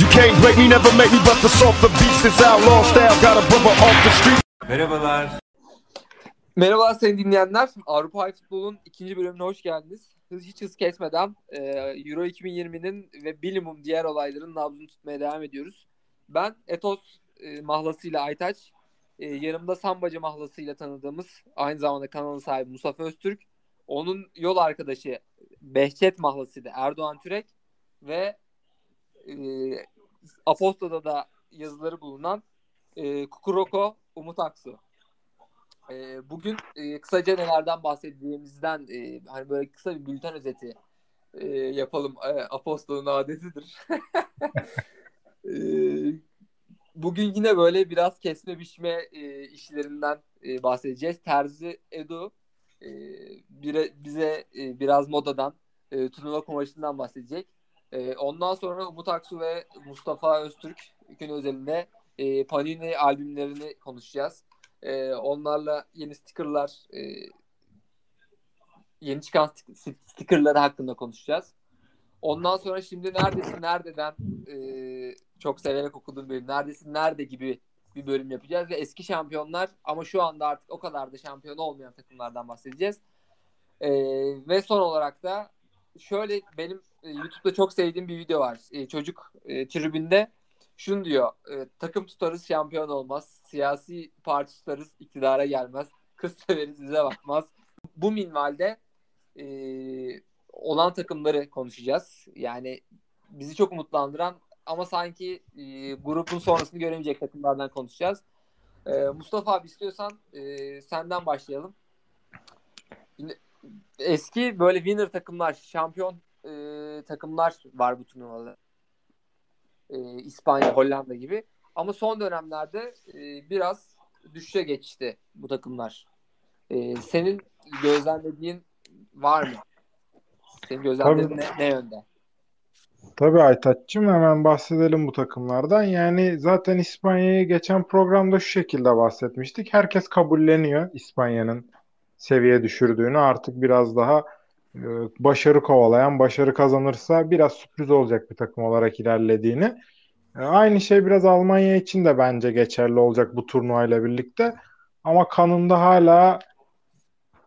You can't break me, never make me bust the softer beats. This outlaw style got a brother off the street. Merhabalar. Merhaba sayın dinleyenler. Avrupa Futbol'un ikinci bölümüne hoş geldiniz. Hız hiç hız kesmeden e, Euro 2020'nin ve bilimum diğer olayların nabzını tutmaya devam ediyoruz. Ben Etos e, mahlasıyla Aytaç, e, yanımda Sambacı mahlasıyla tanıdığımız aynı zamanda kanalın sahibi Mustafa Öztürk, onun yol arkadaşı Behçet mahlasıyla Erdoğan Türek ve e, Apostol'da da yazıları bulunan e, Kukuroko Umut Aksu. E, bugün e, kısaca nelerden bahsedeceğimizden e, hani böyle kısa bir bülten özeti e, yapalım. E, Apostol'un adetidir. e, bugün yine böyle biraz kesme biçme e, işlerinden e, bahsedeceğiz. Terzi Edu e, bire, bize e, biraz modadan, e, turnuva kumaşından bahsedecek. E, ondan sonra Umut Aksu ve Mustafa Öztürk gün özelinde e, Panini albümlerini konuşacağız. E, onlarla yeni stickerlar, e, yeni çıkan st- stickerları hakkında konuşacağız. Ondan sonra şimdi neredesin nerededen e, çok severek okuduğum bölüm neredesin nerede gibi bir bölüm yapacağız ve eski şampiyonlar ama şu anda artık o kadar da şampiyon olmayan takımlardan bahsedeceğiz. E, ve son olarak da şöyle benim e, YouTube'da çok sevdiğim bir video var. E, çocuk e, tribünde şunu diyor. E, takım tutarız şampiyon olmaz. Siyasi parti tutarız iktidara gelmez. Kız severiz bize bakmaz. Bu minvalde e, olan takımları konuşacağız. Yani bizi çok umutlandıran ama sanki e, grubun sonrasını göremeyecek takımlardan konuşacağız. E, Mustafa abi istiyorsan e, senden başlayalım. Şimdi, eski böyle winner takımlar, şampiyon e, takımlar var bu turnuvada. E, İspanya, Hollanda gibi. Ama son dönemlerde e, biraz düşüşe geçti bu takımlar. E, senin gözlemlediğin var mı? Senin gözlemlerin ne, ne yönde? Tabii Aytaç'cığım hemen bahsedelim bu takımlardan. Yani zaten İspanya'yı geçen programda şu şekilde bahsetmiştik. Herkes kabulleniyor İspanya'nın seviye düşürdüğünü. Artık biraz daha başarı kovalayan, başarı kazanırsa biraz sürpriz olacak bir takım olarak ilerlediğini. E, aynı şey biraz Almanya için de bence geçerli olacak bu turnuvayla birlikte. Ama kanında hala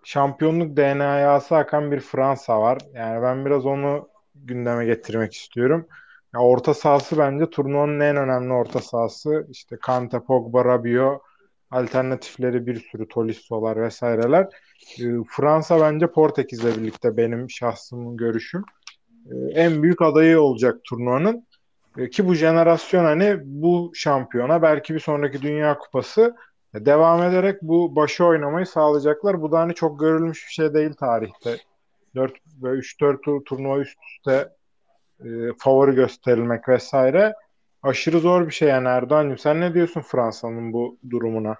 şampiyonluk DNA'sı akan bir Fransa var. Yani ben biraz onu gündeme getirmek istiyorum. Ya orta sahası bence turnuvanın en önemli orta sahası. İşte Kante, Pogba, Rabiot, alternatifleri bir sürü Tolisso'lar vesaireler. E, Fransa bence Portekiz'le birlikte benim şahsımın görüşüm. E, en büyük adayı olacak turnuvanın. E, ki bu jenerasyon hani bu şampiyona belki bir sonraki Dünya Kupası devam ederek bu başı oynamayı sağlayacaklar. Bu da hani çok görülmüş bir şey değil tarihte. 4 ve 3-4 tur, turnuva üst üste e, favori gösterilmek vesaire aşırı zor bir şey yani Erdoğan'cığım. Sen ne diyorsun Fransa'nın bu durumuna?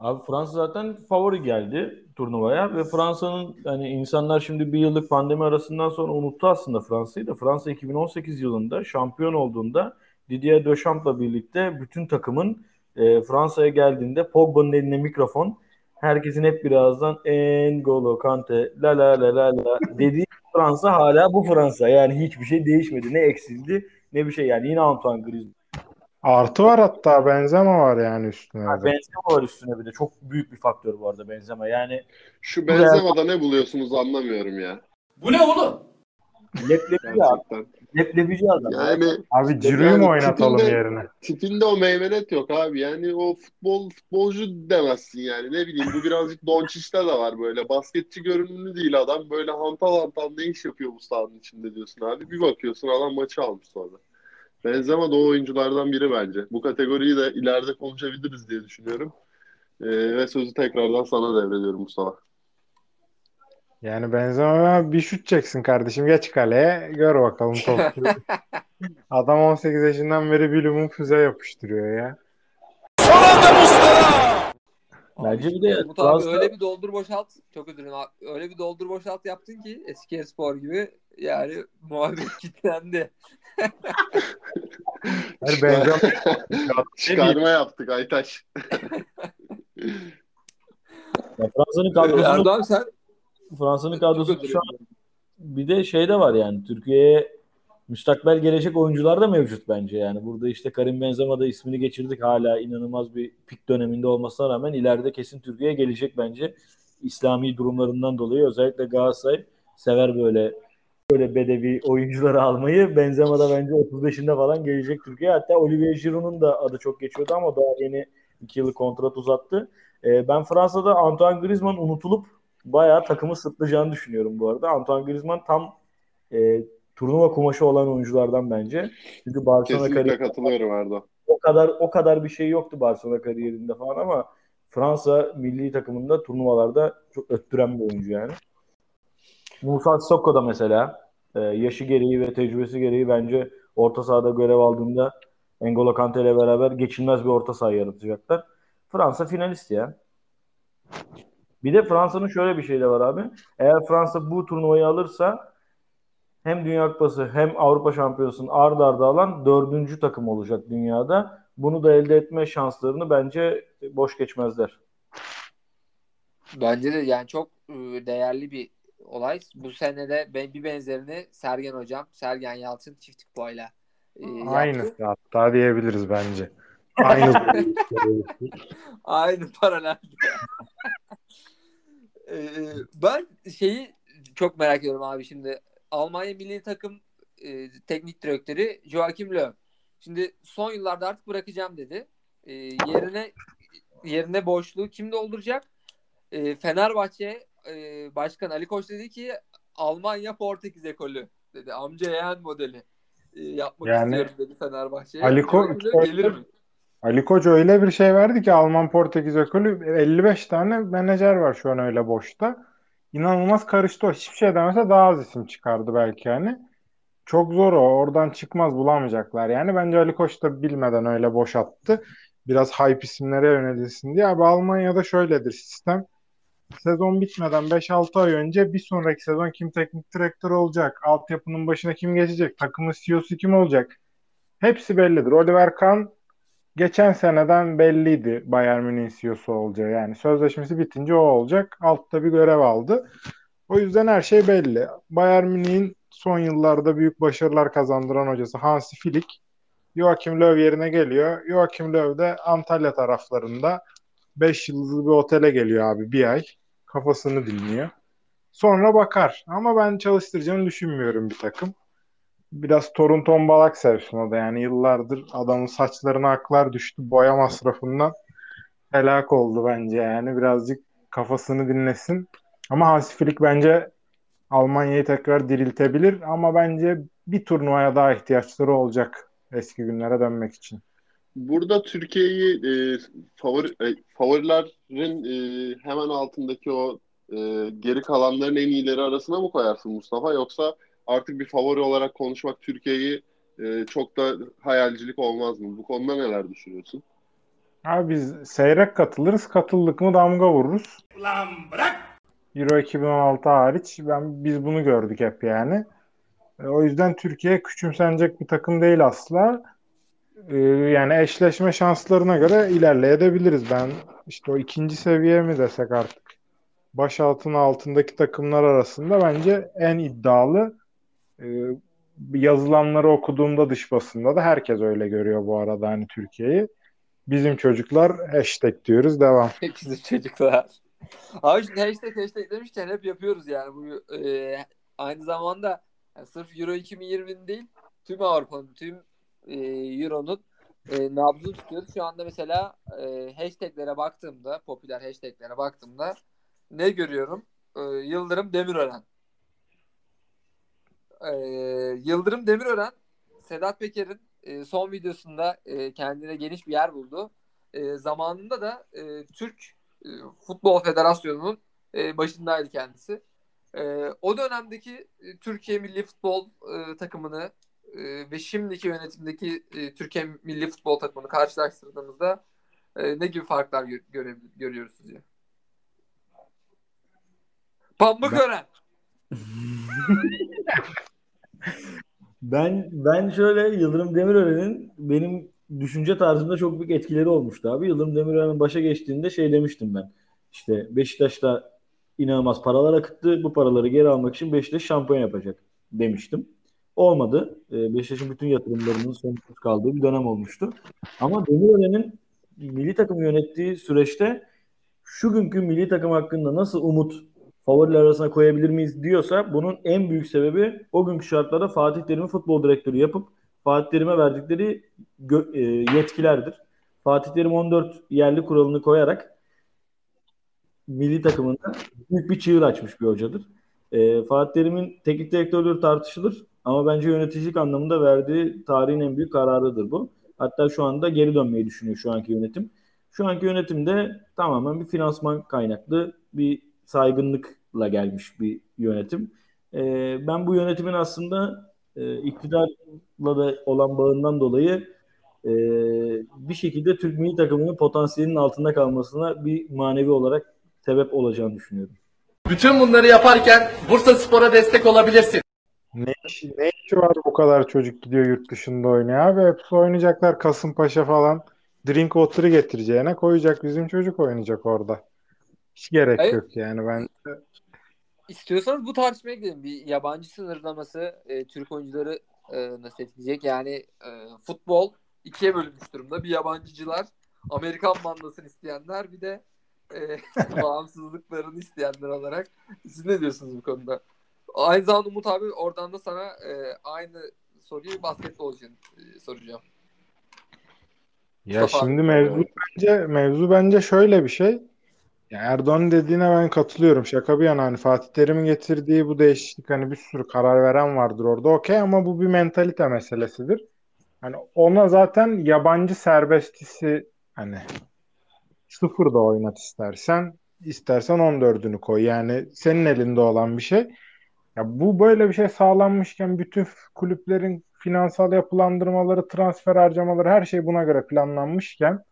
Abi Fransa zaten favori geldi turnuvaya ve Fransa'nın hani insanlar şimdi bir yıllık pandemi arasından sonra unuttu aslında Fransa'yı da. Fransa 2018 yılında şampiyon olduğunda Didier Deschamps'la birlikte bütün takımın e, Fransa'ya geldiğinde Pogba'nın eline mikrofon herkesin hep birazdan N'Golo Kante la la la la la dediği Fransa hala bu Fransa. Yani hiçbir şey değişmedi. Ne eksildi ne bir şey. Yani yine Antoine Griezmann. Artı var hatta Benzema var yani üstüne. Ha, Benzema var üstüne bir de. Çok büyük bir faktör bu arada Benzema. Yani Şu Benzema'da ne buluyorsunuz anlamıyorum ya. Bu ne oğlum? leblebi ya. Gerçekten. Leblebici adam. Yani Abi Ciro'yu Yani mu oynatalım tipinde- yerine? tipinde o meymenet yok abi. Yani o futbol futbolcu demezsin yani. Ne bileyim bu birazcık Doncic'te de var böyle. Basketçi görünümlü değil adam. Böyle hantal hantal ne iş yapıyor bu sahanın içinde diyorsun abi. Bir bakıyorsun adam maçı almış sonra. Benzema da o oyunculardan biri bence. Bu kategoriyi de ileride konuşabiliriz diye düşünüyorum. Ee, ve sözü tekrardan sana devrediyorum Mustafa. Yani Benzema bir şut çeksin kardeşim. Geç kaleye. Gör bakalım topu. Adam 18 yaşından beri bilimum füze yapıştırıyor ya. Bence bir de Umut abi öyle bir doldur boşalt. Çok özür dilerim. Öyle bir doldur boşalt yaptın ki eski spor gibi. Yani muhabbet kilitlendi. Hayır, Benzema Çıkarma yaptık Aytaş. Ya Fransa'nın kadrosunu Erdoğan sen Fransa'nın kadrosu şu an bir de şey de var yani Türkiye'ye müstakbel gelecek oyuncular da mevcut bence yani. Burada işte Karim Benzema da ismini geçirdik hala inanılmaz bir pik döneminde olmasına rağmen ileride kesin Türkiye'ye gelecek bence. İslami durumlarından dolayı özellikle Galatasaray sever böyle böyle bedevi oyuncuları almayı. Benzema da bence 35'inde falan gelecek Türkiye. Hatta Olivier Giroud'un da adı çok geçiyordu ama daha yeni 2 yıllık kontrat uzattı. Ee, ben Fransa'da Antoine Griezmann unutulup bayağı takımı sırtlayacağını düşünüyorum bu arada. Antoine Griezmann tam e, turnuva kumaşı olan oyunculardan bence. Çünkü Barcelona Kesinlikle kariyeri katılıyorum Erdo. o kadar o kadar bir şey yoktu Barcelona kariyerinde falan ama Fransa milli takımında turnuvalarda çok öttüren bir oyuncu yani. Musa Sissoko da mesela e, yaşı gereği ve tecrübesi gereği bence orta sahada görev aldığında N'Golo Kante ile beraber geçilmez bir orta saha yaratacaklar. Fransa finalist ya. Bir de Fransa'nın şöyle bir şey de var abi. Eğer Fransa bu turnuvayı alırsa hem Dünya Kupası hem Avrupa Şampiyonası'nın ard arda alan dördüncü takım olacak dünyada. Bunu da elde etme şanslarını bence boş geçmezler. Bence de yani çok e, değerli bir olay. Bu sene de ben bir benzerini Sergen Hocam, Sergen Yalçın çift kupayla e, yaptı. Aynısı hatta diyebiliriz bence. Aynı. Aynı paralel. Ee, ben şeyi çok merak ediyorum abi şimdi. Almanya milli takım e, teknik direktörü Joachim Löw. Şimdi son yıllarda artık bırakacağım dedi. E, yerine yerine boşluğu kim dolduracak? E, Fenerbahçe e, Başkan Ali Koç dedi ki Almanya Portekiz ekolü dedi. Amca yeğen modeli e, yapmak Yani istiyorum dedi Fenerbahçe'ye. Ali Koç- gelir mi? Ali Koç öyle bir şey verdi ki Alman Portekiz ekolü 55 tane menajer var şu an öyle boşta. İnanılmaz karıştı o. Hiçbir şey demese daha az isim çıkardı belki yani. Çok zor o. Oradan çıkmaz bulamayacaklar. Yani bence Ali Koç da bilmeden öyle boş attı. Biraz hype isimlere yönelilsin diye. Abi Almanya'da şöyledir sistem. Sezon bitmeden 5-6 ay önce bir sonraki sezon kim teknik direktör olacak? Altyapının başına kim geçecek? Takımın CEO'su kim olacak? Hepsi bellidir. Oliver Kahn geçen seneden belliydi Bayern Münih'in CEO'su olacağı. Yani sözleşmesi bitince o olacak. Altta bir görev aldı. O yüzden her şey belli. Bayern Münih'in son yıllarda büyük başarılar kazandıran hocası Hansi Flick Joachim Löw yerine geliyor. Joachim Löw de Antalya taraflarında 5 yıldızlı bir otele geliyor abi bir ay. Kafasını dinliyor. Sonra bakar. Ama ben çalıştıracağını düşünmüyorum bir takım. Biraz torun tombalak sevsin o da yani yıllardır adamın saçlarına aklar düştü boya masrafından helak oldu bence yani birazcık kafasını dinlesin. Ama Hansi bence Almanya'yı tekrar diriltebilir ama bence bir turnuvaya daha ihtiyaçları olacak eski günlere dönmek için. Burada Türkiye'yi e, favori, e, favorilerin e, hemen altındaki o e, geri kalanların en iyileri arasına mı koyarsın Mustafa? Yoksa artık bir favori olarak konuşmak Türkiye'yi e, çok da hayalcilik olmaz mı? Bu konuda neler düşünüyorsun? Abi biz seyrek katılırız. Katıldık mı damga vururuz. Euro 2016 hariç ben biz bunu gördük hep yani. E, o yüzden Türkiye küçümsenecek bir takım değil asla. E, yani eşleşme şanslarına göre ilerleyebiliriz. Ben işte o ikinci seviye mi desek artık baş altın altındaki takımlar arasında bence en iddialı e, yazılanları okuduğumda dış basında da herkes öyle görüyor bu arada hani Türkiye'yi. Bizim çocuklar hashtag diyoruz devam. Bizim çocuklar. Abi şimdi hashtag hashtag demişken hep yapıyoruz yani bu e, aynı zamanda yani sırf Euro 2020'nin değil tüm Avrupa'nın tüm e, Euro'nun e, nabzını tutuyoruz. Şu anda mesela e, hashtaglere baktığımda popüler hashtaglere baktığımda ne görüyorum? E, Yıldırım Demirören. E, Yıldırım Demirören Sedat Peker'in e, son videosunda e, kendine geniş bir yer buldu. E, zamanında da e, Türk e, Futbol Federasyonu'nun e, başındaydı kendisi. E, o dönemdeki e, Türkiye Milli Futbol e, takımını e, ve şimdiki yönetimdeki e, Türkiye Milli Futbol takımını karşılaştırdığımızda e, ne gibi farklar gö- göre- görüyoruz sizce? Pambıkören. Ben ben şöyle Yıldırım Demirören'in benim düşünce tarzımda çok büyük etkileri olmuştu abi. Yıldırım Demirören'in başa geçtiğinde şey demiştim ben. İşte Beşiktaş'ta inanılmaz paralar akıttı. Bu paraları geri almak için Beşiktaş şampiyon yapacak demiştim. Olmadı. E, Beşiktaş'ın bütün yatırımlarının sonuçsuz kaldığı bir dönem olmuştu. Ama Demirören'in milli takım yönettiği süreçte şu günkü milli takım hakkında nasıl umut favoriler arasına koyabilir miyiz diyorsa bunun en büyük sebebi o günkü şartlarda Fatih Terim'i futbol direktörü yapıp Fatih Terim'e verdikleri e, yetkilerdir. Fatih Terim 14 yerli kuralını koyarak milli takımında büyük bir çığır açmış bir hocadır. E, Fatih Terim'in teknik direktörlüğü tartışılır ama bence yöneticilik anlamında verdiği tarihin en büyük kararıdır bu. Hatta şu anda geri dönmeyi düşünüyor şu anki yönetim. Şu anki yönetimde tamamen bir finansman kaynaklı bir saygınlıkla gelmiş bir yönetim. E, ben bu yönetimin aslında e, iktidarla da olan bağından dolayı e, bir şekilde Türk milli takımının potansiyelinin altında kalmasına bir manevi olarak sebep olacağını düşünüyorum. Bütün bunları yaparken Bursa Spor'a destek olabilirsin. Ne işi, ne işi var bu kadar çocuk gidiyor yurt dışında oynuyor abi. Hepsi oynayacaklar Kasımpaşa falan. Drink water'ı getireceğine koyacak bizim çocuk oynayacak orada. Hiç gerek Hayır. yok yani ben İstiyorsanız bu tartışmaya gidelim. Bir yabancı sınırlaması e, Türk oyuncuları e, nasıl etkileyecek? Yani e, futbol ikiye bölünmüş durumda. Bir yabancıcılar, Amerikan mandasını isteyenler bir de e, bağımsızlıklarını isteyenler olarak. Siz ne diyorsunuz bu konuda? Aynı zamanda Umut abi oradan da sana e, aynı soruyu basketbol için e, soracağım. Ya Mustafa şimdi abi. mevzu bence mevzu bence şöyle bir şey. Ya Erdoğan'ın dediğine ben katılıyorum. Şaka bir yana hani Fatih Terim'in getirdiği bu değişiklik hani bir sürü karar veren vardır orada okey ama bu bir mentalite meselesidir. Hani ona zaten yabancı serbestisi hani sıfırda oynat istersen istersen 14'ünü koy. Yani senin elinde olan bir şey. Ya bu böyle bir şey sağlanmışken bütün kulüplerin finansal yapılandırmaları, transfer harcamaları her şey buna göre planlanmışken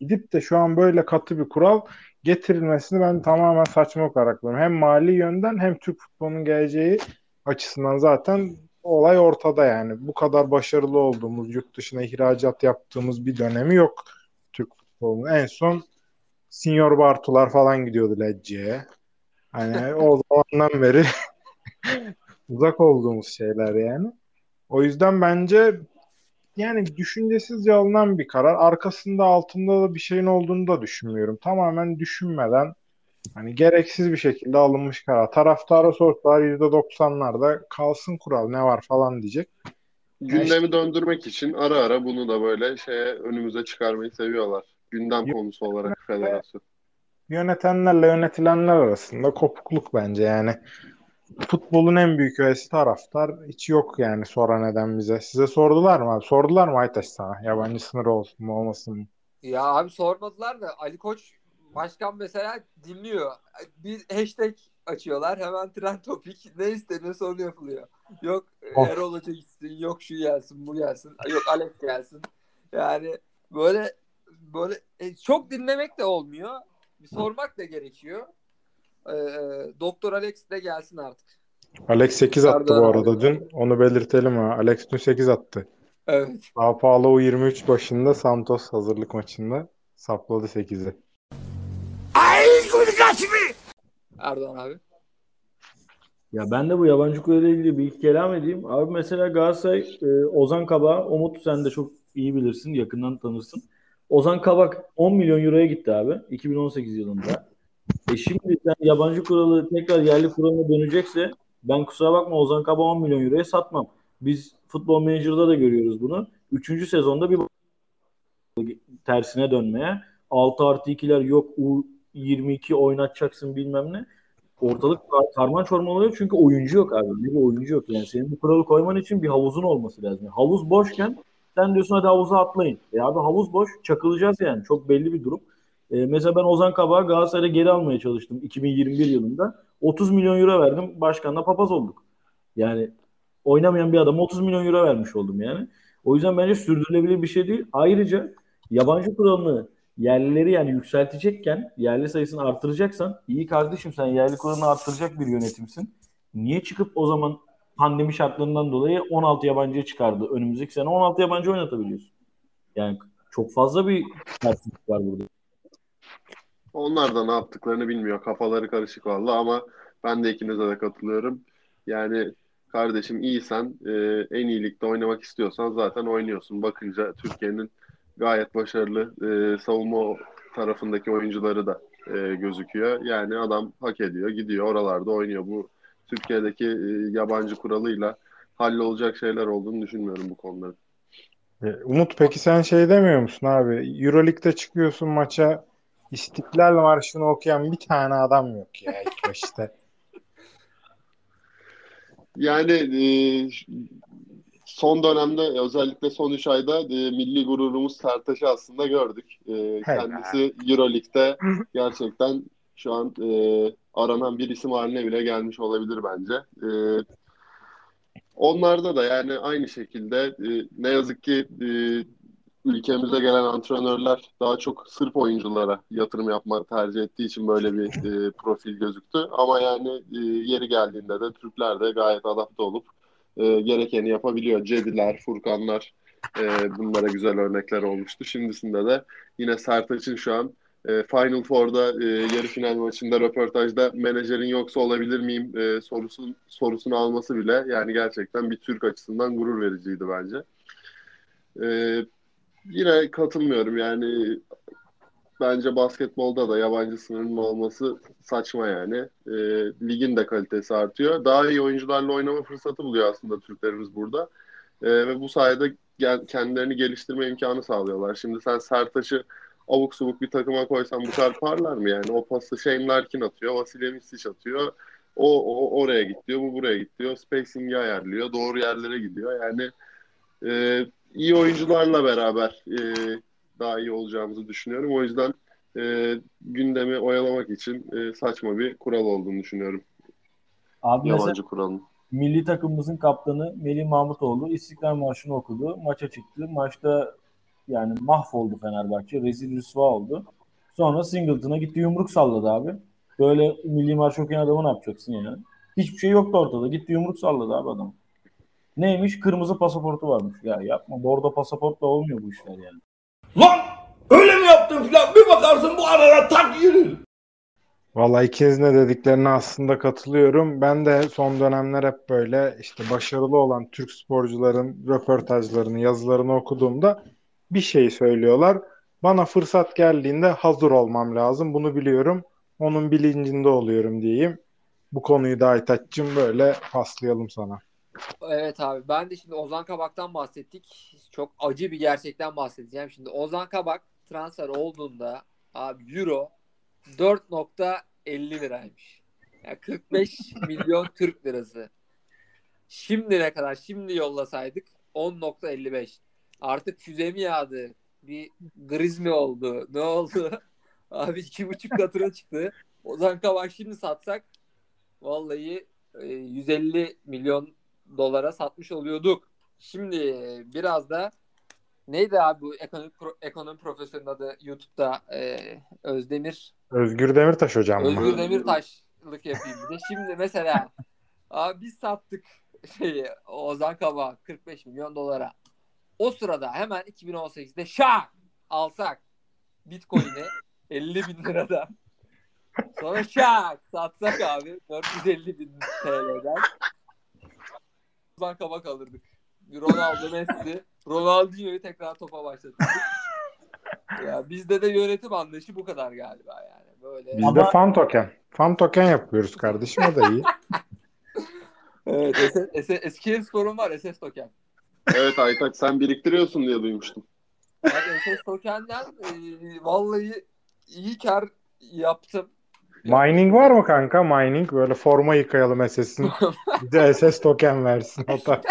gidip de şu an böyle katı bir kural getirilmesini ben tamamen saçma olarak buluyorum. Hem mali yönden hem Türk futbolunun geleceği açısından zaten olay ortada yani. Bu kadar başarılı olduğumuz, yurt dışına ihracat yaptığımız bir dönemi yok Türk futbolunun. En son Senior Bartular falan gidiyordu Lecce'ye. Hani o zamandan beri uzak olduğumuz şeyler yani. O yüzden bence yani düşüncesizce alınan bir karar. Arkasında altında da bir şeyin olduğunu da düşünmüyorum. Tamamen düşünmeden hani gereksiz bir şekilde alınmış karar. Taraftara sorsalar %90'larda kalsın kural ne var falan diyecek. Gündemi döndürmek için ara ara bunu da böyle şeye önümüze çıkarmayı seviyorlar. Gündem konusu olarak federasyon. Yönetenlerle yönetilenler arasında kopukluk bence yani. Futbolun en büyük üyesi taraftar. Hiç yok yani soran neden bize. Size sordular mı abi? Sordular mı Aytaş sana? Yabancı sınır olsun mu olmasın mı? Ya abi sormadılar da Ali Koç başkan mesela dinliyor. Bir hashtag açıyorlar hemen trend topik ne isteniyorsa onu yapılıyor. Yok Of. Erol Hoca gitsin, yok şu gelsin, bu gelsin, yok Alex gelsin. Yani böyle böyle e, çok dinlemek de olmuyor. Bir sormak da gerekiyor. Ee, Doktor Alex de gelsin artık. Alex 8 attı Serdar bu abi. arada dün. Onu belirtelim ha. Alex dün 8 attı. Evet. Sao Paulo U23 başında Santos hazırlık maçında sapladı 8'i. Erdoğan abi. Ya ben de bu yabancı kurayla ilgili bir iki kelam edeyim. Abi mesela Galatasaray e, Ozan Kabak, Umut sen de çok iyi bilirsin, yakından tanırsın. Ozan Kabak 10 milyon euroya gitti abi 2018 yılında. E şimdi sen yabancı kuralı tekrar yerli kuralına dönecekse ben kusura bakma Ozan Kabak 10 milyon euroya satmam. Biz futbol menajerda da görüyoruz bunu. Üçüncü sezonda bir tersine dönmeye. 6 artı 2'ler yok U22 oynatacaksın bilmem ne. Ortalık kar- karman çorman oluyor çünkü oyuncu yok abi. Bir oyuncu yok. Yani senin bu kuralı koyman için bir havuzun olması lazım. Havuz boşken sen diyorsun hadi havuza atlayın. E abi havuz boş çakılacağız yani. Çok belli bir durum. E, mesela ben Ozan Kabak'ı Galatasaray'a geri almaya çalıştım 2021 yılında. 30 milyon euro verdim. Başkanla papaz olduk. Yani oynamayan bir adama 30 milyon euro vermiş oldum yani. O yüzden bence sürdürülebilir bir şey değil. Ayrıca yabancı kuralını yerlileri yani yükseltecekken yerli sayısını artıracaksan iyi kardeşim sen yerli kuralını artıracak bir yönetimsin. Niye çıkıp o zaman pandemi şartlarından dolayı 16 yabancıya çıkardı. Önümüzdeki sene 16 yabancı oynatabiliyorsun. Yani çok fazla bir terslik var burada. Onlar da ne yaptıklarını bilmiyor. Kafaları karışık valla ama ben de ikinize de katılıyorum. Yani kardeşim iyisen e, en iyi ligde oynamak istiyorsan zaten oynuyorsun. Bakınca Türkiye'nin gayet başarılı e, savunma tarafındaki oyuncuları da e, gözüküyor. Yani adam hak ediyor, gidiyor oralarda oynuyor. Bu Türkiye'deki e, yabancı kuralıyla hallolacak şeyler olduğunu düşünmüyorum bu konuların. E, Umut peki sen şey demiyor musun abi? Euroleague'de çıkıyorsun maça İstiklal Marşı'nı okuyan bir tane adam yok ya ilk başta. Yani e, son dönemde özellikle son 3 ayda e, milli gururumuz Sertaç'ı aslında gördük. E, kendisi Euroleague'de gerçekten şu an e, aranan bir isim haline bile gelmiş olabilir bence. E, onlarda da yani aynı şekilde e, ne yazık ki e, ülkemize gelen antrenörler daha çok Sırp oyunculara yatırım yapma tercih ettiği için böyle bir e, profil gözüktü. Ama yani e, yeri geldiğinde de Türkler de gayet adapte olup e, gerekeni yapabiliyor. Cediler, Furkanlar e, bunlara güzel örnekler olmuştu. Şimdisinde de yine Sertaç'ın şu an e, Final Four'da e, yarı final maçında röportajda menajerin yoksa olabilir miyim e, sorusun, sorusunu alması bile yani gerçekten bir Türk açısından gurur vericiydi bence. E, yine katılmıyorum yani bence basketbolda da yabancı sınırının olması saçma yani. E, ligin de kalitesi artıyor. Daha iyi oyuncularla oynama fırsatı buluyor aslında Türklerimiz burada. E, ve bu sayede gel, kendilerini geliştirme imkanı sağlıyorlar. Şimdi sen Sertaç'ı abuk subuk bir takıma koysan bu kadar parlar mı yani? O pası Shane Larkin atıyor, Vasilya Misic atıyor. O, o oraya git diyor, bu buraya git diyor. Spacing'i ayarlıyor, doğru yerlere gidiyor. Yani e, iyi oyuncularla beraber e, daha iyi olacağımızı düşünüyorum. O yüzden e, gündemi oyalamak için e, saçma bir kural olduğunu düşünüyorum. Abi Yabancı kuralın. milli takımımızın kaptanı Melih Mahmutoğlu İstiklal Marşı'nı okudu. Maça çıktı. Maçta yani mahvoldu Fenerbahçe. Rezil rüsva oldu. Sonra Singleton'a gitti yumruk salladı abi. Böyle milli marş okuyan adamı ne yapacaksın yani? Hiçbir şey yoktu ortada. Gitti yumruk salladı abi adam. Neymiş? Kırmızı pasaportu varmış. Ya yapma. Bordo pasaportla olmuyor bu işler yani. Lan öyle mi yaptın filan bir bakarsın bu arada tak yürür. Vallahi ikinizin de dediklerine aslında katılıyorum. Ben de son dönemler hep böyle işte başarılı olan Türk sporcuların röportajlarını, yazılarını okuduğumda bir şey söylüyorlar. Bana fırsat geldiğinde hazır olmam lazım. Bunu biliyorum. Onun bilincinde oluyorum diyeyim. Bu konuyu da Aytaç'cığım böyle paslayalım sana. Evet abi ben de şimdi Ozan Kabak'tan bahsettik. Çok acı bir gerçekten bahsedeceğim. Şimdi Ozan Kabak transfer olduğunda abi euro 4.50 liraymış. Yani 45 milyon Türk lirası. Şimdi ne kadar? Şimdi yollasaydık 10.55. Artık füze mi yağdı? Bir griz mi oldu? Ne oldu? Abi iki buçuk katına çıktı. Ozan Kabak şimdi satsak vallahi e, 150 milyon dolara satmış oluyorduk. Şimdi biraz da neydi abi bu ekonomi, pro, ekonomi profesörünün adı YouTube'da e, Özdemir Özgür Demirtaş hocam? Özgür Demirtaş'lık yapayım bir de. Şimdi mesela abi biz sattık şeyi Ozan Kaba 45 milyon dolara. O sırada hemen 2018'de şak alsak Bitcoin'i 50 bin liradan. Sonra şak satsak abi 450 bin TL'den. Ozan Kabak alırdık. Ronaldo Messi, Ronaldinho'yu tekrar topa başlatırdık. Ya bizde de yönetim anlayışı bu kadar galiba yani. Böyle Biz de fan token. Fan token yapıyoruz kardeşim o da iyi. Evet, SS, SS, Eskişehir Spor'un var SS Token. Evet Aytaç sen biriktiriyorsun diye duymuştum. Yani SS Token'den e, vallahi iyi kar yaptım. Mining var mı kanka? Mining böyle forma yıkayalım SS'in. Bize SS token versin da.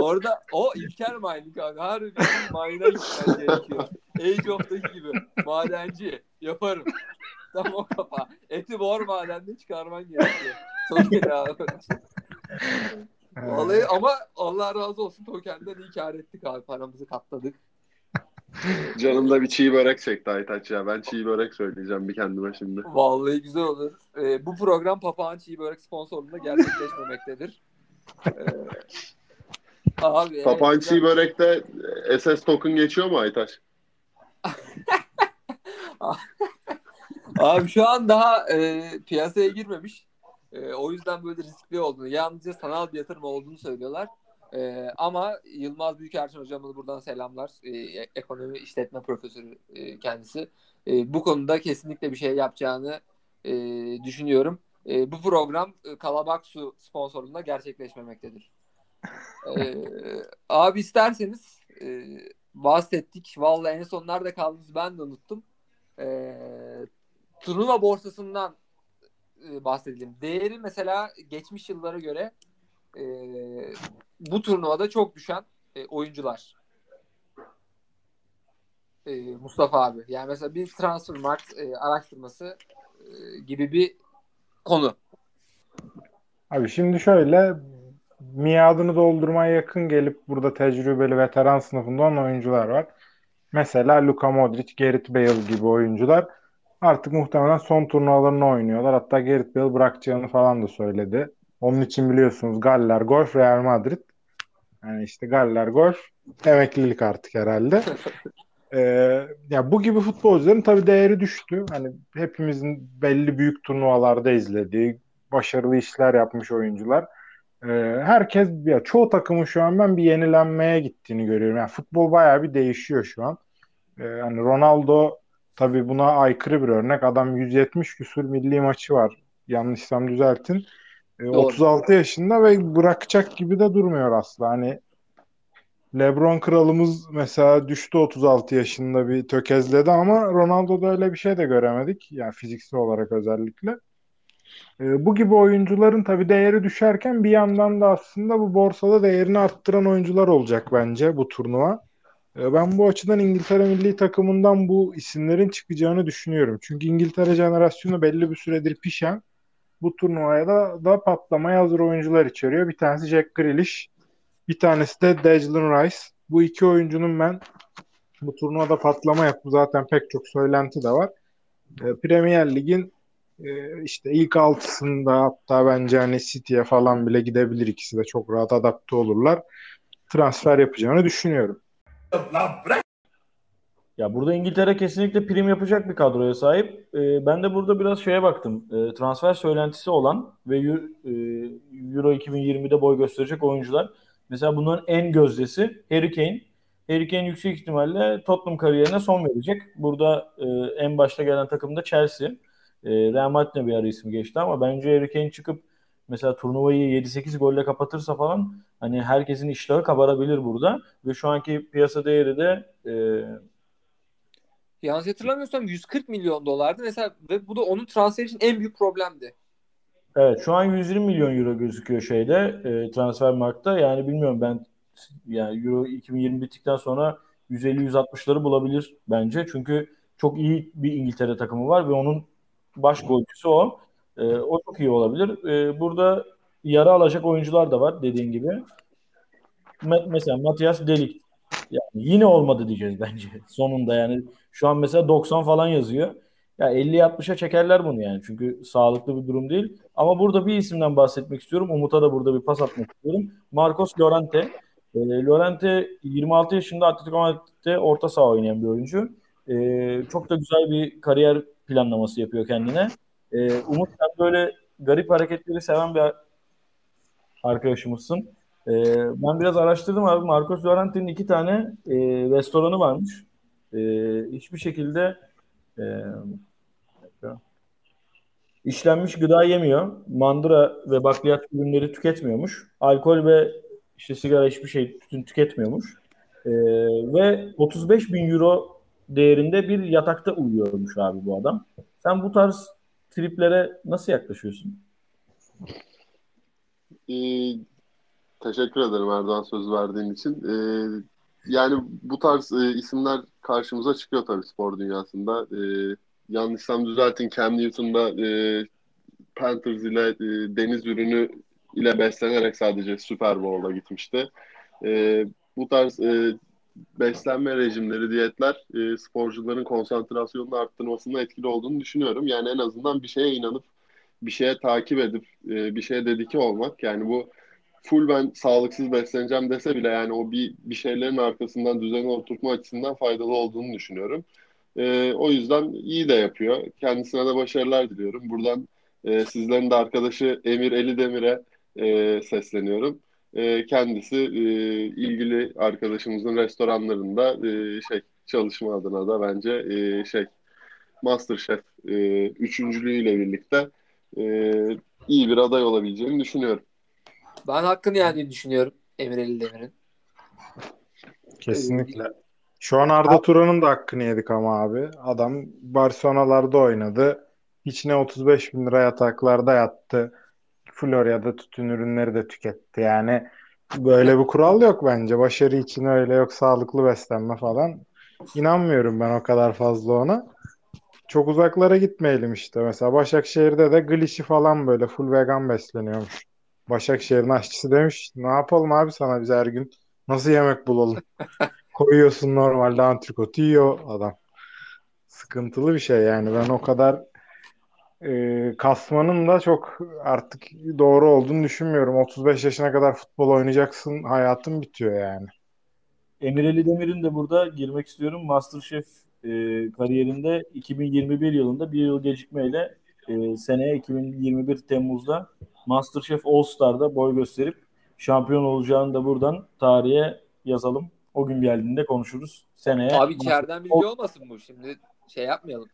Orada o İlker mining abi. Harbi bir mine'a gitmen gerekiyor. Age of'taki gibi. Madenci. Yaparım. Tam o kafa. Eti bor madende çıkarman gerekiyor. Token için. Vallahi ama Allah razı olsun tokenden iyi kar ettik abi. Paramızı katladık. Canımda bir çiğ börek çekti Aytaç ya. Ben çiğ börek söyleyeceğim bir kendime şimdi. Vallahi güzel olur. Ee, bu program Papağan Çiğ Börek sponsorluğunda gerçekleşmemektedir. Ee, abi, Papağan evet, çiğ börekte SS token geçiyor mu Aytaç? Abi şu an daha e, piyasaya girmemiş. E, o yüzden böyle riskli olduğunu, yalnızca sanal bir yatırım olduğunu söylüyorlar. E, ama Yılmaz Büyükerçin hocamız buradan selamlar. E, ekonomi işletme profesörü e, kendisi. E, bu konuda kesinlikle bir şey yapacağını e, düşünüyorum. E, bu program e, Kalabak Su sponsorluğunda gerçekleşmemektedir. E, abi isterseniz e, bahsettik. Vallahi en son nerede kaldınız ben de unuttum. E, turnuva borsasından e, bahsedelim. Değeri mesela geçmiş yıllara göre e, bu turnuvada çok düşen e, oyuncular. E, Mustafa abi. Yani mesela bir Transfermarkt e, araştırması e, gibi bir konu. Abi şimdi şöyle miadını doldurmaya yakın gelip burada tecrübeli veteran sınıfında olan oyuncular var. Mesela Luka Modric, Gareth Bale gibi oyuncular artık muhtemelen son turnuvalarını oynuyorlar. Hatta Gareth Bale bırakacağını falan da söyledi. Onun için biliyorsunuz Galler Golf, Real Madrid. Yani işte Galler Golf emeklilik artık herhalde. Ee, ya bu gibi futbolcuların tabii değeri düştü. Hani hepimizin belli büyük turnuvalarda izlediği, başarılı işler yapmış oyuncular. Ee, herkes ya çoğu takımın şu an ben bir yenilenmeye gittiğini görüyorum. Yani futbol bayağı bir değişiyor şu an. Ee, hani Ronaldo tabii buna aykırı bir örnek. Adam 170 küsur milli maçı var. Yanlışsam düzeltin. Ee, 36 yaşında ve bırakacak gibi de durmuyor aslında. Hani LeBron kralımız mesela düştü 36 yaşında bir tökezledi ama Ronaldo'da öyle bir şey de göremedik. Yani fiziksel olarak özellikle. E, bu gibi oyuncuların tabii değeri düşerken bir yandan da aslında bu borsada değerini arttıran oyuncular olacak bence bu turnuva. E, ben bu açıdan İngiltere milli takımından bu isimlerin çıkacağını düşünüyorum. Çünkü İngiltere jenerasyonu belli bir süredir pişen bu turnuvaya da, da patlamaya hazır oyuncular içeriyor. Bir tanesi Jack Grealish, bir tanesi de Declan Rice. Bu iki oyuncunun ben bu turnuvada patlama yaptı. Zaten pek çok söylenti de var. E, Premier Lig'in e, işte ilk altısında hatta bence hani City'ye falan bile gidebilir. ikisi de çok rahat adapte olurlar. Transfer yapacağını düşünüyorum. Ya burada İngiltere kesinlikle prim yapacak bir kadroya sahip. Ee, ben de burada biraz şeye baktım. Ee, transfer söylentisi olan ve e, Euro 2020'de boy gösterecek oyuncular. Mesela bunların en gözdesi Harry Kane. Harry Kane yüksek ihtimalle Tottenham kariyerine son verecek. Burada e, en başta gelen takım da Chelsea. E, Real Madrid'le bir ara ismi geçti ama bence Harry Kane çıkıp mesela turnuvayı 7-8 golle kapatırsa falan hani herkesin iştahı kabarabilir burada. Ve şu anki piyasa değeri de e, Yanlış hatırlamıyorsam 140 milyon dolardı. Mesela ve bu da onun transfer için en büyük problemdi. Evet şu an 120 milyon euro gözüküyor şeyde e, transfer markta. Yani bilmiyorum ben yani euro 2020 bittikten sonra 150-160'ları bulabilir bence. Çünkü çok iyi bir İngiltere takımı var ve onun baş golcüsü o. E, o çok iyi olabilir. E, burada yara alacak oyuncular da var dediğin gibi. Mesela Matias Delik. Yani yine olmadı diyeceğiz bence sonunda yani. Şu an mesela 90 falan yazıyor. Ya 50-60'a çekerler bunu yani. Çünkü sağlıklı bir durum değil. Ama burada bir isimden bahsetmek istiyorum. Umut'a da burada bir pas atmak istiyorum. Marcos Llorente. E, Llorente 26 yaşında Atletico Madrid'de orta saha oynayan bir oyuncu. E, çok da güzel bir kariyer planlaması yapıyor kendine. E, Umut sen böyle garip hareketleri seven bir arkadaşımızsın. E, ben biraz araştırdım abi. Marcos Llorente'nin iki tane e, restoranı varmış. E, hiçbir şekilde e, işlenmiş gıda yemiyor. Mandıra ve bakliyat ürünleri tüketmiyormuş. Alkol ve işte sigara hiçbir şey tütün tüketmiyormuş. E, ve 35 bin euro değerinde bir yatakta uyuyormuş abi bu adam. Sen bu tarz triplere nasıl yaklaşıyorsun? Teşekkür ederim Erdoğan söz verdiğin için. Ee, yani bu tarz e, isimler karşımıza çıkıyor tabii spor dünyasında. Ee, yanlışsam düzeltin Cam Newton'da e, Panthers ile e, deniz ürünü ile beslenerek sadece Super Bowl'a gitmişti. E, bu tarz e, beslenme rejimleri, diyetler e, sporcuların konsantrasyonunu arttırmasında etkili olduğunu düşünüyorum. Yani en azından bir şeye inanıp, bir şeye takip edip, e, bir şeye dedike olmak. Yani bu full ben sağlıksız besleneceğim dese bile yani o bir, bir şeylerin arkasından düzeni oturtma açısından faydalı olduğunu düşünüyorum. E, o yüzden iyi de yapıyor. Kendisine de başarılar diliyorum. Buradan e, sizlerin de arkadaşı Emir Elidemir'e e, sesleniyorum. E, kendisi e, ilgili arkadaşımızın restoranlarında e, şey çalışma adına da bence e, şey MasterChef e, üçüncülüğüyle birlikte e, iyi bir aday olabileceğini düşünüyorum. Ben hakkını yendiğini düşünüyorum Emir Ali Demir'in. Kesinlikle. Şu an Arda Turan'ın da hakkını yedik ama abi. Adam Barcelona'larda oynadı. Hiç ne 35 bin lira yataklarda yattı. Florya'da tütün ürünleri de tüketti. Yani böyle bir kural yok bence. Başarı için öyle yok sağlıklı beslenme falan. İnanmıyorum ben o kadar fazla ona. Çok uzaklara gitmeyelim işte. Mesela Başakşehir'de de glişi falan böyle full vegan besleniyormuş. Başakşehir'in aşçısı demiş ne yapalım abi sana biz her gün nasıl yemek bulalım? Koyuyorsun normalde antrikotu yiyor adam. Sıkıntılı bir şey yani. Ben o kadar e, kasmanın da çok artık doğru olduğunu düşünmüyorum. 35 yaşına kadar futbol oynayacaksın hayatın bitiyor yani. Emir Ali Demir'in de burada girmek istiyorum. Masterchef e, kariyerinde 2021 yılında bir yıl gecikmeyle e, seneye 2021 Temmuz'da Masterchef All Star'da boy gösterip şampiyon olacağını da buradan tarihe yazalım. O gün geldiğinde konuşuruz. Seneye Abi içeriden bilgi olmasın bu şimdi şey yapmayalım.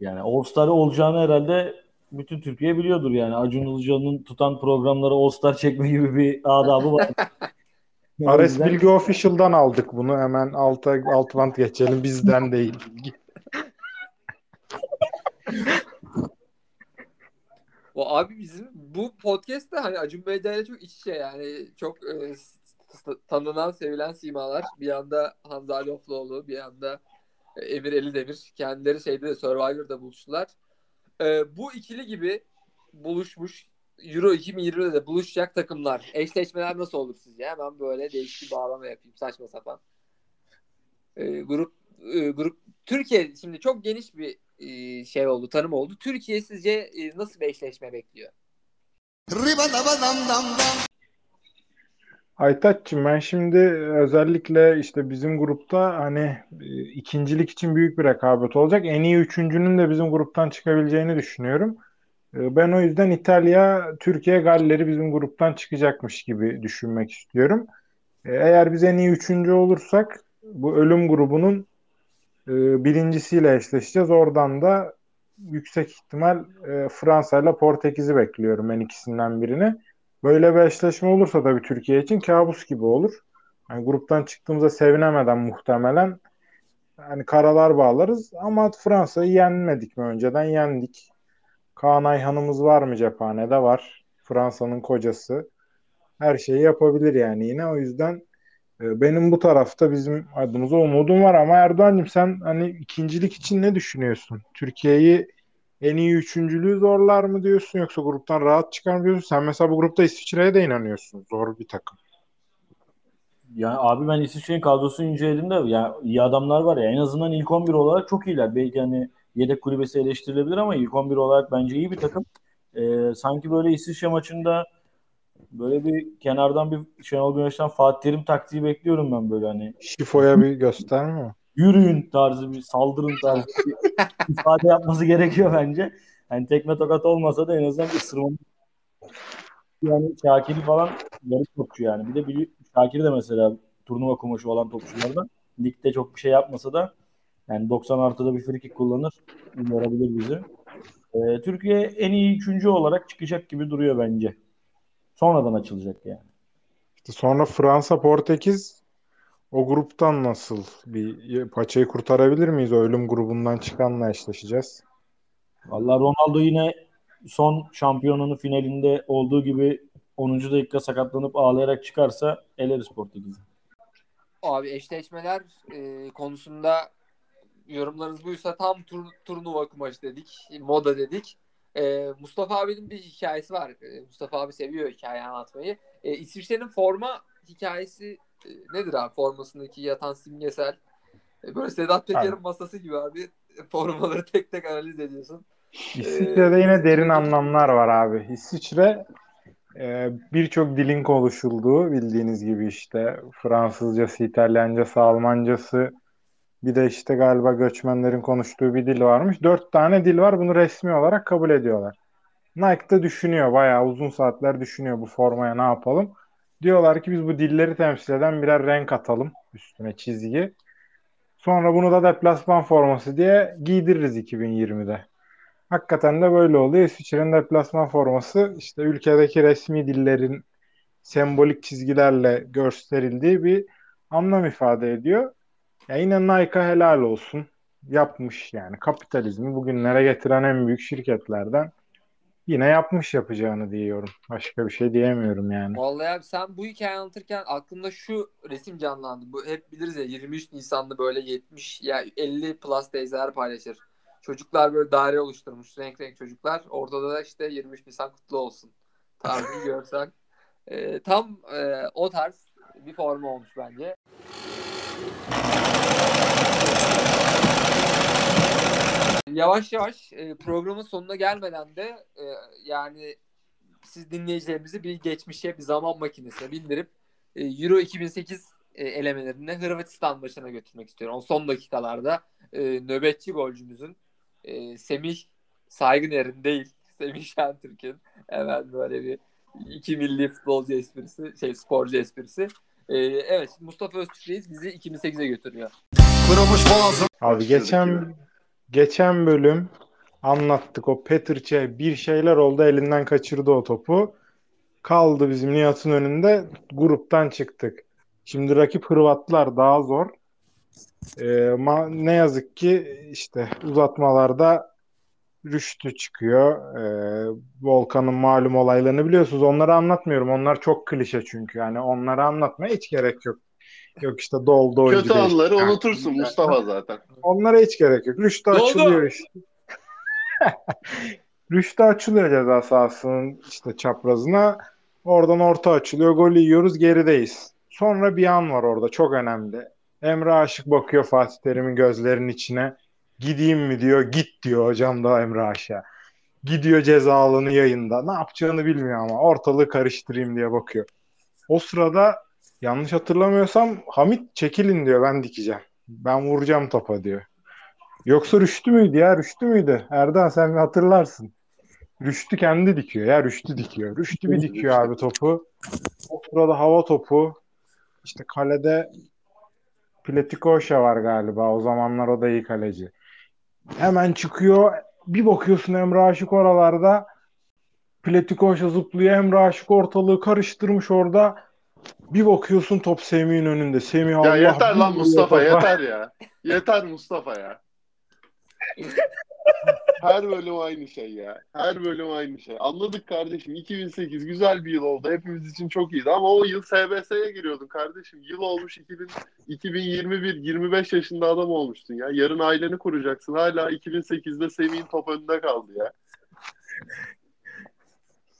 yani All Star olacağını herhalde bütün Türkiye biliyordur yani. Acun Ilıcalı'nın tutan programlara All Star çekme gibi bir adabı var. Ares yüzden- Bilgi Official'dan aldık bunu. Hemen alta alt bant geçelim. Bizden değil. O abi bizim bu podcast de hani Acun Bey'de çok iç içe yani çok e, tanınan sevilen simalar. Bir yanda Hanzade Ofluoğlu bir yanda e, Emir Elidemir. Kendileri şeyde de Survivor'da buluştular. E, bu ikili gibi buluşmuş Euro 2020'de de buluşacak takımlar. Eşleşmeler nasıl olur sizce? Hemen böyle değişik bir bağlama yapayım saçma sapan. E, grup e, grup Türkiye şimdi çok geniş bir e, şey oldu, tanım oldu. Türkiye sizce e, nasıl bir eşleşme bekliyor? Aytaç'cığım ben şimdi özellikle işte bizim grupta hani e, ikincilik için büyük bir rekabet olacak. En iyi üçüncünün de bizim gruptan çıkabileceğini düşünüyorum. Ben o yüzden İtalya, Türkiye, Galler'i bizim gruptan çıkacakmış gibi düşünmek istiyorum. Eğer biz en iyi üçüncü olursak bu ölüm grubunun e, birincisiyle eşleşeceğiz. Oradan da yüksek ihtimal e, Fransa ile Portekiz'i bekliyorum ben ikisinden birini. Böyle bir eşleşme olursa tabii Türkiye için kabus gibi olur. Yani gruptan çıktığımızda sevinemeden muhtemelen hani karalar bağlarız ama Fransa'yı yenmedik mi önceden yendik. Kaan Ayhan'ımız var mı cephanede var. Fransa'nın kocası. Her şeyi yapabilir yani yine o yüzden benim bu tarafta bizim adımıza umudum var ama Erdoğan'cığım sen hani ikincilik için ne düşünüyorsun? Türkiye'yi en iyi üçüncülüğü zorlar mı diyorsun yoksa gruptan rahat çıkar mı diyorsun? Sen mesela bu grupta İsviçre'ye de inanıyorsun. Zor bir takım. Yani abi ben İsviçre'nin kadrosunu inceledim de ya iyi adamlar var ya en azından ilk 11 olarak çok iyiler. Belki hani yedek kulübesi eleştirilebilir ama ilk 11 olarak bence iyi bir takım. Ee, sanki böyle İsviçre maçında böyle bir kenardan bir Şenol Güneş'ten Fatih Terim taktiği bekliyorum ben böyle hani Şifo'ya bir gösterme yürüyün tarzı bir saldırın tarzı bir ifade yapması gerekiyor bence. Yani tekme tokat olmasa da en azından bir ısırma yani Şakir'i falan garip topçu yani. Bir de bir, Şakir de mesela turnuva kumaşı olan topçulardan. Ligde çok bir şey yapmasa da yani 90 artıda bir frikik kullanır. Yorabilir bizi. Ee, Türkiye en iyi üçüncü olarak çıkacak gibi duruyor bence. Sonradan açılacak yani. İşte sonra Fransa, Portekiz o gruptan nasıl bir paçayı kurtarabilir miyiz? O ölüm grubundan çıkanla eşleşeceğiz. Vallahi Ronaldo yine son şampiyonunun finalinde olduğu gibi 10. dakika sakatlanıp ağlayarak çıkarsa eleriz Portekiz'i. Abi eşleşmeler e, konusunda yorumlarınız buysa tam tur, turnuva kumaşı dedik, moda dedik. E, Mustafa abinin bir hikayesi var. E, Mustafa abi seviyor hikaye anlatmayı. E, İsviçre'nin forma hikayesi e, nedir abi? Formasındaki yatan simgesel. E, böyle Sedat Peker'in masası gibi abi. Formaları tek tek analiz ediyorsun. İsviçre'de yine derin anlamlar var abi. İsviçre e, birçok dilin konuşulduğu bildiğiniz gibi işte Fransızcası, İtalyancası, Almancası Bir de işte galiba göçmenlerin konuştuğu bir dil varmış. Dört tane dil var. Bunu resmi olarak kabul ediyorlar. Nike da düşünüyor. Bayağı uzun saatler düşünüyor bu formaya ne yapalım. Diyorlar ki biz bu dilleri temsil eden birer renk atalım üstüne çizgi. Sonra bunu da deplasman forması diye giydiririz 2020'de. Hakikaten de böyle oluyor. İsviçre'nin deplasman forması işte ülkedeki resmi dillerin sembolik çizgilerle gösterildiği bir anlam ifade ediyor. Ya yine Nike'a helal olsun. Yapmış yani. Kapitalizmi bugünlere getiren en büyük şirketlerden yine yapmış yapacağını diyorum. Başka bir şey diyemiyorum yani. Vallahi abi sen bu hikayeyi anlatırken aklımda şu resim canlandı. Bu hep biliriz ya 23 Nisan'da böyle 70 ya 50 plus teyzeler paylaşır. Çocuklar böyle daire oluşturmuş. Renk renk çocuklar. Ortada da işte 23 Nisan kutlu olsun. Tarzı görsen. Ee, tam e, o tarz bir forma olmuş bence. Yavaş yavaş e, programın sonuna gelmeden de e, yani siz dinleyicilerimizi bir geçmişe bir zaman makinesine bindirip e, Euro 2008 e, elemelerinde Hırvatistan maçına götürmek istiyorum. O son dakikalarda e, nöbetçi golcümüzün e, Semih Saygıner'in değil Semih Şentürk'ün hemen böyle bir iki milli futbolcu esprisi şey sporcu esprisi. E, evet Mustafa Öztürk bizi 2008'e götürüyor. Abi geçen geçen bölüm anlattık o Petrçe bir şeyler oldu elinden kaçırdı o topu. Kaldı bizim Nihat'ın önünde gruptan çıktık. Şimdi rakip Hırvatlar daha zor. Ee, ma- ne yazık ki işte uzatmalarda Rüştü çıkıyor. Ee, Volkan'ın malum olaylarını biliyorsunuz. Onları anlatmıyorum. Onlar çok klişe çünkü. Yani onları anlatmaya hiç gerek yok. Yok işte doldu oyuncu Kötü anları Yani unutursun Mustafa zaten. Onlara hiç gerek yok. Rüştü Doldu. açılıyor işte. Rüştü açılıyor ceza sahasının işte çaprazına. Oradan orta açılıyor. Golü yiyoruz gerideyiz. Sonra bir an var orada çok önemli. Emre Aşık bakıyor Fatih Terim'in gözlerinin içine. Gideyim mi diyor. Git diyor hocam da Emre Aşık'a. Gidiyor ceza alanı yayında. Ne yapacağını bilmiyor ama ortalığı karıştırayım diye bakıyor. O sırada yanlış hatırlamıyorsam Hamit çekilin diyor ben dikeceğim. Ben vuracağım topa diyor. Yoksa Rüştü müydü ya? Rüştü müydü? Erdoğan sen hatırlarsın. Rüştü kendi dikiyor ya. Rüştü dikiyor. Rüştü bir dikiyor abi topu. O sırada hava topu. İşte kalede Pletikoşa var galiba. O zamanlar o da iyi kaleci. Hemen çıkıyor. Bir bakıyorsun Emre Aşık oralarda. Pletikoşa zıplıyor. Emre Aşık ortalığı karıştırmış orada. Bir bakıyorsun top Semih'in önünde. Semih Ya Allah yeter lan Mustafa yeter ya. Yeter Mustafa ya. Her bölüm aynı şey ya. Her bölüm aynı şey. Anladık kardeşim. 2008 güzel bir yıl oldu. Hepimiz için çok iyiydi ama o yıl SBS'ye giriyordun kardeşim. Yıl olmuş 2000, 2021 25 yaşında adam olmuştun ya. Yarın aileni kuracaksın. Hala 2008'de Semih'in top önünde kaldı ya.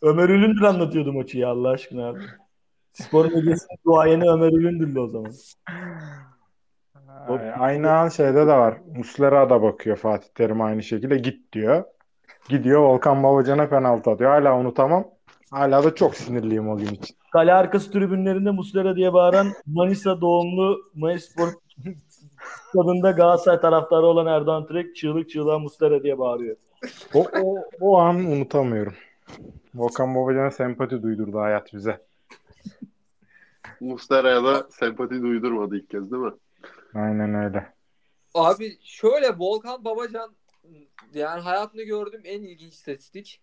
Ömer Ülündür anlatıyordu maçı ya Allah aşkına abi. Spor medyasının duayeni Ömer Ülündür'lü o zaman. Ay- Aynı an şeyde de var. Muslera da bakıyor Fatih Terim aynı şekilde git diyor. Gidiyor Volkan Babacan'a penaltı atıyor. Hala unutamam. Hala da çok sinirliyim o gün için. Kale arkası tribünlerinde Muslera diye bağıran Manisa doğumlu Manisa Spor stadında Galatasaray taraftarı olan Erdoğan Türek çığlık çığlığa Muslera diye bağırıyor. O, o, o an unutamıyorum. Volkan Babacan'a sempati duydurdu hayat bize. Muslera'ya da sempati duydurmadı ilk kez değil mi? Aynen öyle. Abi şöyle Volkan Babacan yani hayatımda gördüğüm en ilginç istatistik.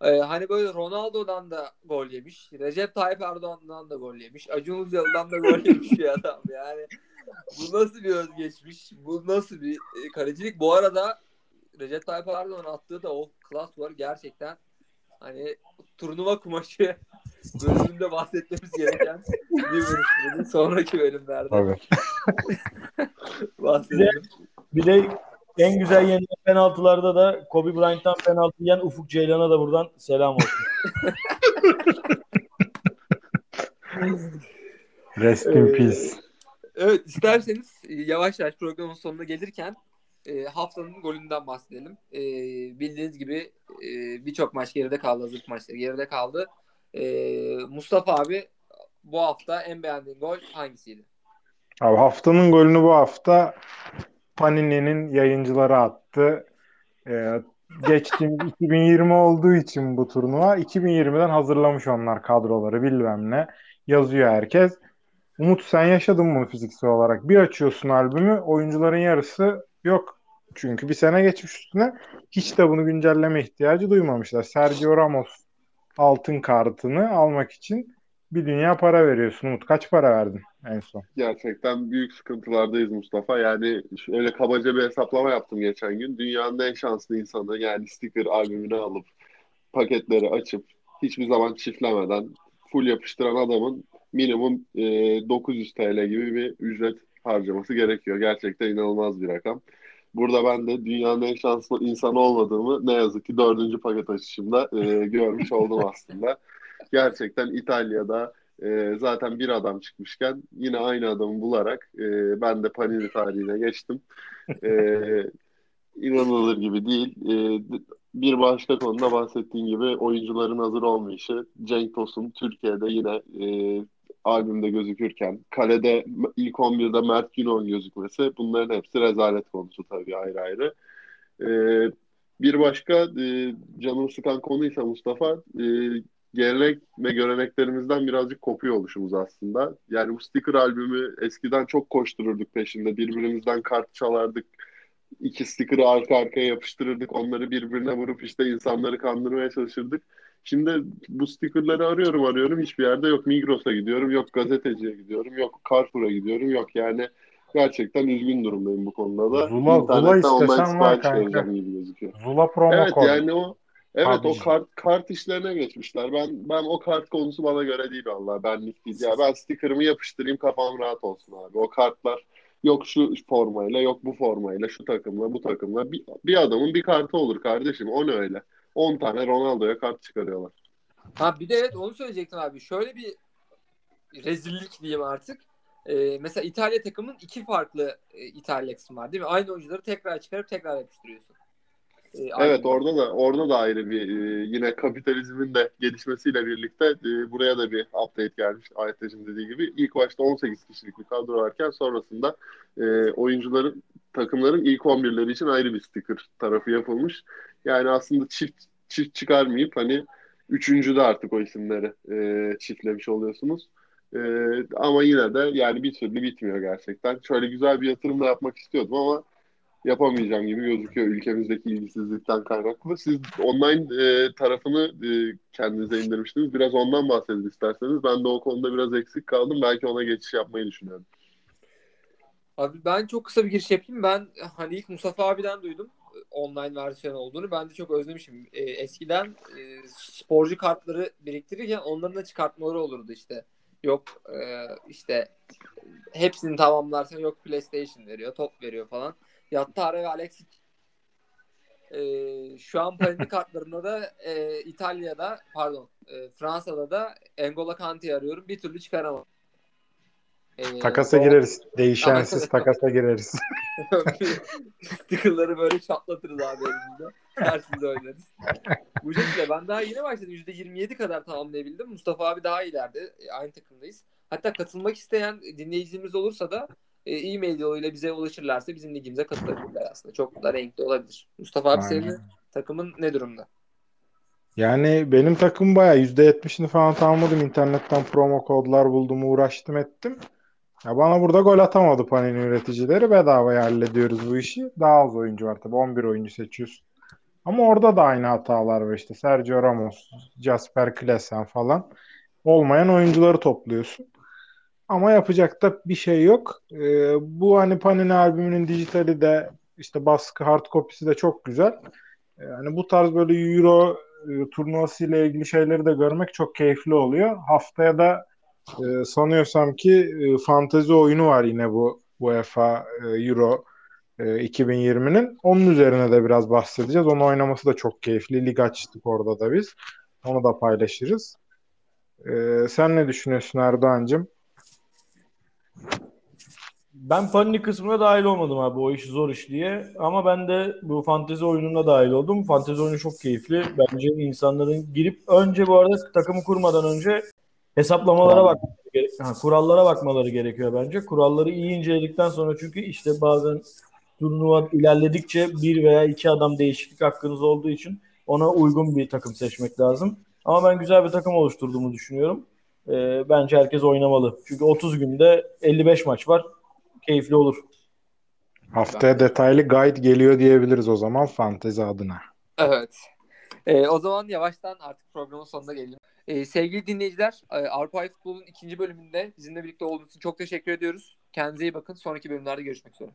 Ee, hani böyle Ronaldo'dan da gol yemiş. Recep Tayyip Erdoğan'dan da gol yemiş. Acun Ilıcalı'dan da gol yemiş bir adam. Yani bu nasıl bir özgeçmiş? Bu nasıl bir e, kalecilik? Bu arada Recep Tayyip Erdoğan attığı da o klas var gerçekten hani turnuva kumaşı bölümünde bahsetmemiz gereken bir vuruş bunu. Sonraki bölümlerde Tabii. bahsedelim. Bir de en güzel yenilen penaltılarda da Kobe Bryant'tan penaltı yiyen Ufuk Ceylan'a da buradan selam olsun. Rest in Ee, peace. Evet isterseniz e, yavaş yavaş programın sonuna gelirken e, haftanın golünden bahsedelim. E, bildiğiniz gibi e, birçok maç geride kaldı. Hazırlık maçları geride kaldı. E, Mustafa abi bu hafta en beğendiğin gol hangisiydi? Abi haftanın golünü bu hafta Panini'nin yayıncıları attı. Ee, geçtiğimiz 2020 olduğu için bu turnuva 2020'den hazırlamış onlar kadroları bilmem ne. Yazıyor herkes. Umut sen yaşadın bunu fiziksel olarak. Bir açıyorsun albümü oyuncuların yarısı yok. Çünkü bir sene geçmiş üstüne hiç de bunu güncelleme ihtiyacı duymamışlar. Sergio Ramos altın kartını almak için bir dünya para veriyorsun. Umut kaç para verdin en son? Gerçekten büyük sıkıntılardayız Mustafa. Yani öyle kabaca bir hesaplama yaptım geçen gün. Dünyanın en şanslı insanı yani sticker albümünü alıp paketleri açıp hiçbir zaman çiftlemeden full yapıştıran adamın minimum e, 900 TL gibi bir ücret harcaması gerekiyor. Gerçekten inanılmaz bir rakam. Burada ben de dünyanın en şanslı insanı olmadığımı ne yazık ki dördüncü paket açışımda e, görmüş oldum aslında. Gerçekten İtalya'da e, zaten bir adam çıkmışken yine aynı adamı bularak e, ben de Panini tarihine geçtim. E, inanılır gibi değil. E, bir başka konuda bahsettiğim gibi oyuncuların hazır olmayışı. Cenk Tosun Türkiye'de yine e, albümde gözükürken kalede ilk 11'de Mert Günok'un gözükmesi bunların hepsi rezalet konusu tabii ayrı ayrı. E, bir başka e, canımı sıkan konuysa Mustafa e, gelenek ve göreneklerimizden birazcık kopuyor oluşumuz aslında. Yani bu sticker albümü eskiden çok koştururduk peşinde. Birbirimizden kart çalardık. İki sticker'ı arka arkaya yapıştırırdık. Onları birbirine vurup işte insanları kandırmaya çalışırdık. Şimdi bu stickerları arıyorum arıyorum hiçbir yerde yok. Migros'a gidiyorum, yok gazeteciye gidiyorum, yok Carrefour'a gidiyorum, yok yani gerçekten üzgün durumdayım bu konuda da. Zula, Zula istesen var kanka. gibi gözüküyor. Zula promo Evet kod. yani o Evet Abi. o kart kart işlerine geçmişler. Ben ben o kart konusu bana göre değil vallahi. Benlik değil. Ya ben sticker'ımı yapıştırayım kafam rahat olsun abi. O kartlar yok şu formayla yok bu formayla şu takımla bu takımla bir, bir adamın bir kartı olur kardeşim. O ne öyle? 10 tane Ronaldo'ya kart çıkarıyorlar. Ha bir de evet onu söyleyecektim abi. Şöyle bir rezillik diyeyim artık. Ee, mesela İtalya takımın iki farklı e, İtalyaksı var değil mi? Aynı oyuncuları tekrar çıkarıp tekrar yapıştırıyorsun. Ee, Evet aynı- orada da orada da ayrı bir e, yine kapitalizmin de gelişmesiyle birlikte e, buraya da bir update gelmiş Aytaç'ın dediği gibi. İlk başta 18 kişilik bir kadro varken sonrasında e, oyuncuların takımların ilk 11'leri için ayrı bir sticker tarafı yapılmış. Yani aslında çift çift çıkarmayıp hani üçüncüde artık o isimleri e, çiftlemiş oluyorsunuz. E, ama yine de yani bir türlü bitmiyor gerçekten. Şöyle güzel bir yatırım da yapmak istiyordum ama yapamayacağım gibi gözüküyor ülkemizdeki ilgisizlikten kaynaklı. Siz online e, tarafını e, kendinize indirmiştiniz. Biraz ondan bahsedin isterseniz. Ben de o konuda biraz eksik kaldım. Belki ona geçiş yapmayı düşünüyorum. Abi ben çok kısa bir giriş yapayım. Ben hani ilk Mustafa abiden duydum e, online versiyon olduğunu. Ben de çok özlemişim. E, eskiden e, sporcu kartları biriktirirken onların da çıkartmaları olurdu işte. Yok e, işte hepsini tamamlarsan yok PlayStation veriyor, top veriyor falan. Yattara ve Alexis e, şu an Panini kartlarında da e, İtalya'da pardon e, Fransa'da da N'Golo Kante'yi arıyorum. Bir türlü çıkaramam. E, Takasa o- gireriz. Değişensiz takasa gireriz. Sticker'ları böyle çatlatırız abi elimizde. Tersinde oynarız. Bu şekilde ben daha yeni başladım. %27 kadar tamamlayabildim. Mustafa abi daha ileride. E, Aynı takımdayız. Hatta katılmak isteyen dinleyicimiz olursa da e-mail yoluyla bize ulaşırlarsa bizim ligimize katılabilirler aslında. Çok da renkli olabilir. Mustafa abi Aynen. senin takımın ne durumda? Yani benim takım bayağı %70'ini falan tamamladım. İnternetten promo kodlar buldum, uğraştım ettim. Ya bana burada gol atamadı Panini üreticileri. Bedavaya hallediyoruz bu işi. Daha az oyuncu var tabii. 11 oyuncu seçiyorsun. Ama orada da aynı hatalar var işte. Sergio Ramos, Jasper Klaassen falan. Olmayan oyuncuları topluyorsun. Ama yapacak da bir şey yok. Ee, bu hani Panini albümünün dijitali de işte baskı hard kopisi de çok güzel. Yani bu tarz böyle Euro e, turnuvası ile ilgili şeyleri de görmek çok keyifli oluyor. Haftaya da e, sanıyorsam ki e, fantezi oyunu var yine bu UEFA e, Euro e, 2020'nin. Onun üzerine de biraz bahsedeceğiz. Onu oynaması da çok keyifli. Lig açtık orada da biz. Onu da paylaşırız. E, sen ne düşünüyorsun Erdoğan'cığım? Ben Panini kısmına dahil olmadım abi o iş zor iş diye. Ama ben de bu fantezi oyununa dahil oldum. Fantezi oyunu çok keyifli. Bence insanların girip önce bu arada takımı kurmadan önce hesaplamalara ha, kurallara bakmaları gerekiyor bence. Kuralları iyi inceledikten sonra çünkü işte bazen turnuva ilerledikçe bir veya iki adam değişiklik hakkınız olduğu için ona uygun bir takım seçmek lazım. Ama ben güzel bir takım oluşturduğumu düşünüyorum. Ee, bence herkes oynamalı. Çünkü 30 günde 55 maç var. Keyifli olur. Haftaya detaylı guide geliyor diyebiliriz o zaman fantezi adına. Evet. Ee, o zaman yavaştan artık programın sonuna gelelim. Ee, sevgili dinleyiciler, e, Avrupa Futbol'un ikinci bölümünde bizimle birlikte olduğunuz için çok teşekkür ediyoruz. Kendinize iyi bakın. Sonraki bölümlerde görüşmek üzere.